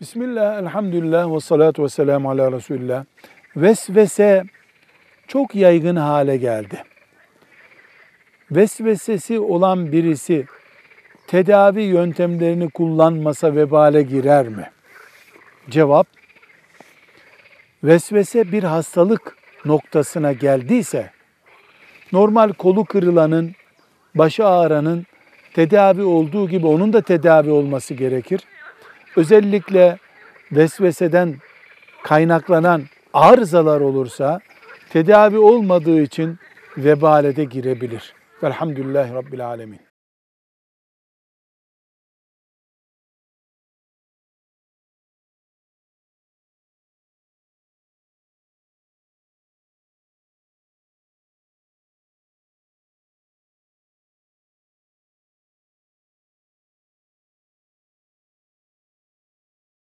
Bismillah, elhamdülillah ve salatu ve selamu ala Resulillah. Vesvese çok yaygın hale geldi. Vesvesesi olan birisi tedavi yöntemlerini kullanmasa vebale girer mi? Cevap, vesvese bir hastalık noktasına geldiyse, normal kolu kırılanın, başı ağrıranın tedavi olduğu gibi onun da tedavi olması gerekir. Özellikle vesveseden kaynaklanan arızalar olursa tedavi olmadığı için vebalede girebilir. Velhamdülillahi Rabbil Alemin.